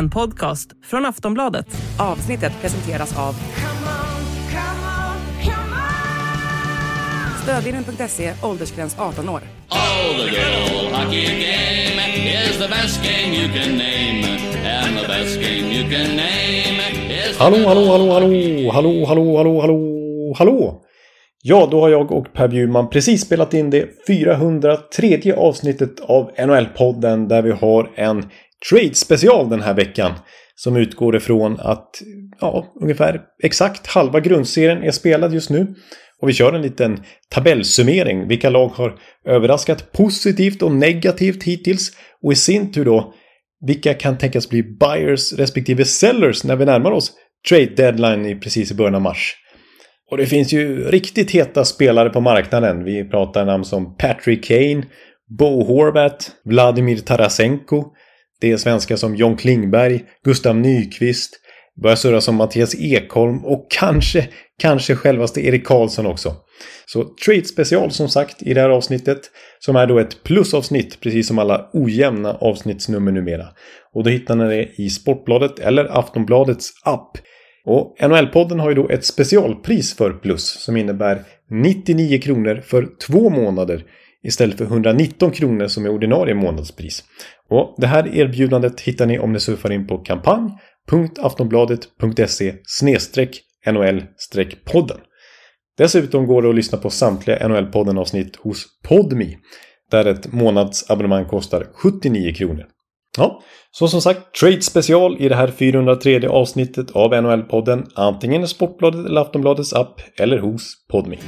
en podcast från Aftonbladet. Avsnittet presenteras av Stödvinnen.se, åldersgräns 18 år. Oh, the good old hockey game is the best game you can name. And the best game you can name is... Hallå, hallå, hallå, hallå, hallå, hallå, hallå, hallå, hallå. Ja, då har jag och Per Bjurman precis spelat in det 403 avsnittet av NHL-podden där vi har en trade-special den här veckan. Som utgår ifrån att ja, ungefär exakt halva grundserien är spelad just nu. Och vi kör en liten tabellsummering. Vilka lag har överraskat positivt och negativt hittills? Och i sin tur då, vilka kan tänkas bli buyers respektive sellers när vi närmar oss trade deadline i precis i början av mars? Och det finns ju riktigt heta spelare på marknaden. Vi pratar namn som Patrick Kane, Bo Horvat, Vladimir Tarasenko. Det är svenskar som John Klingberg, Gustav Nyqvist, börjar surra som Mattias Ekholm och kanske, kanske självaste Erik Karlsson också. Så Trade special som sagt i det här avsnittet som är då ett plusavsnitt precis som alla ojämna avsnittsnummer numera. Och då hittar ni det i Sportbladet eller Aftonbladets app. Och NHL-podden har ju då ett specialpris för plus som innebär 99 kronor för två månader istället för 119 kronor som är ordinarie månadspris. Och det här erbjudandet hittar ni om ni surfar in på kampanj.aftonbladet.se nol podden. Dessutom går det att lyssna på samtliga NHL-podden avsnitt hos Podmi där ett månadsabonnemang kostar 79 kronor. Ja, så som sagt, Trade special i det här 403 avsnittet av NHL-podden antingen i Sportbladet eller Aftonbladets app eller hos Podmi.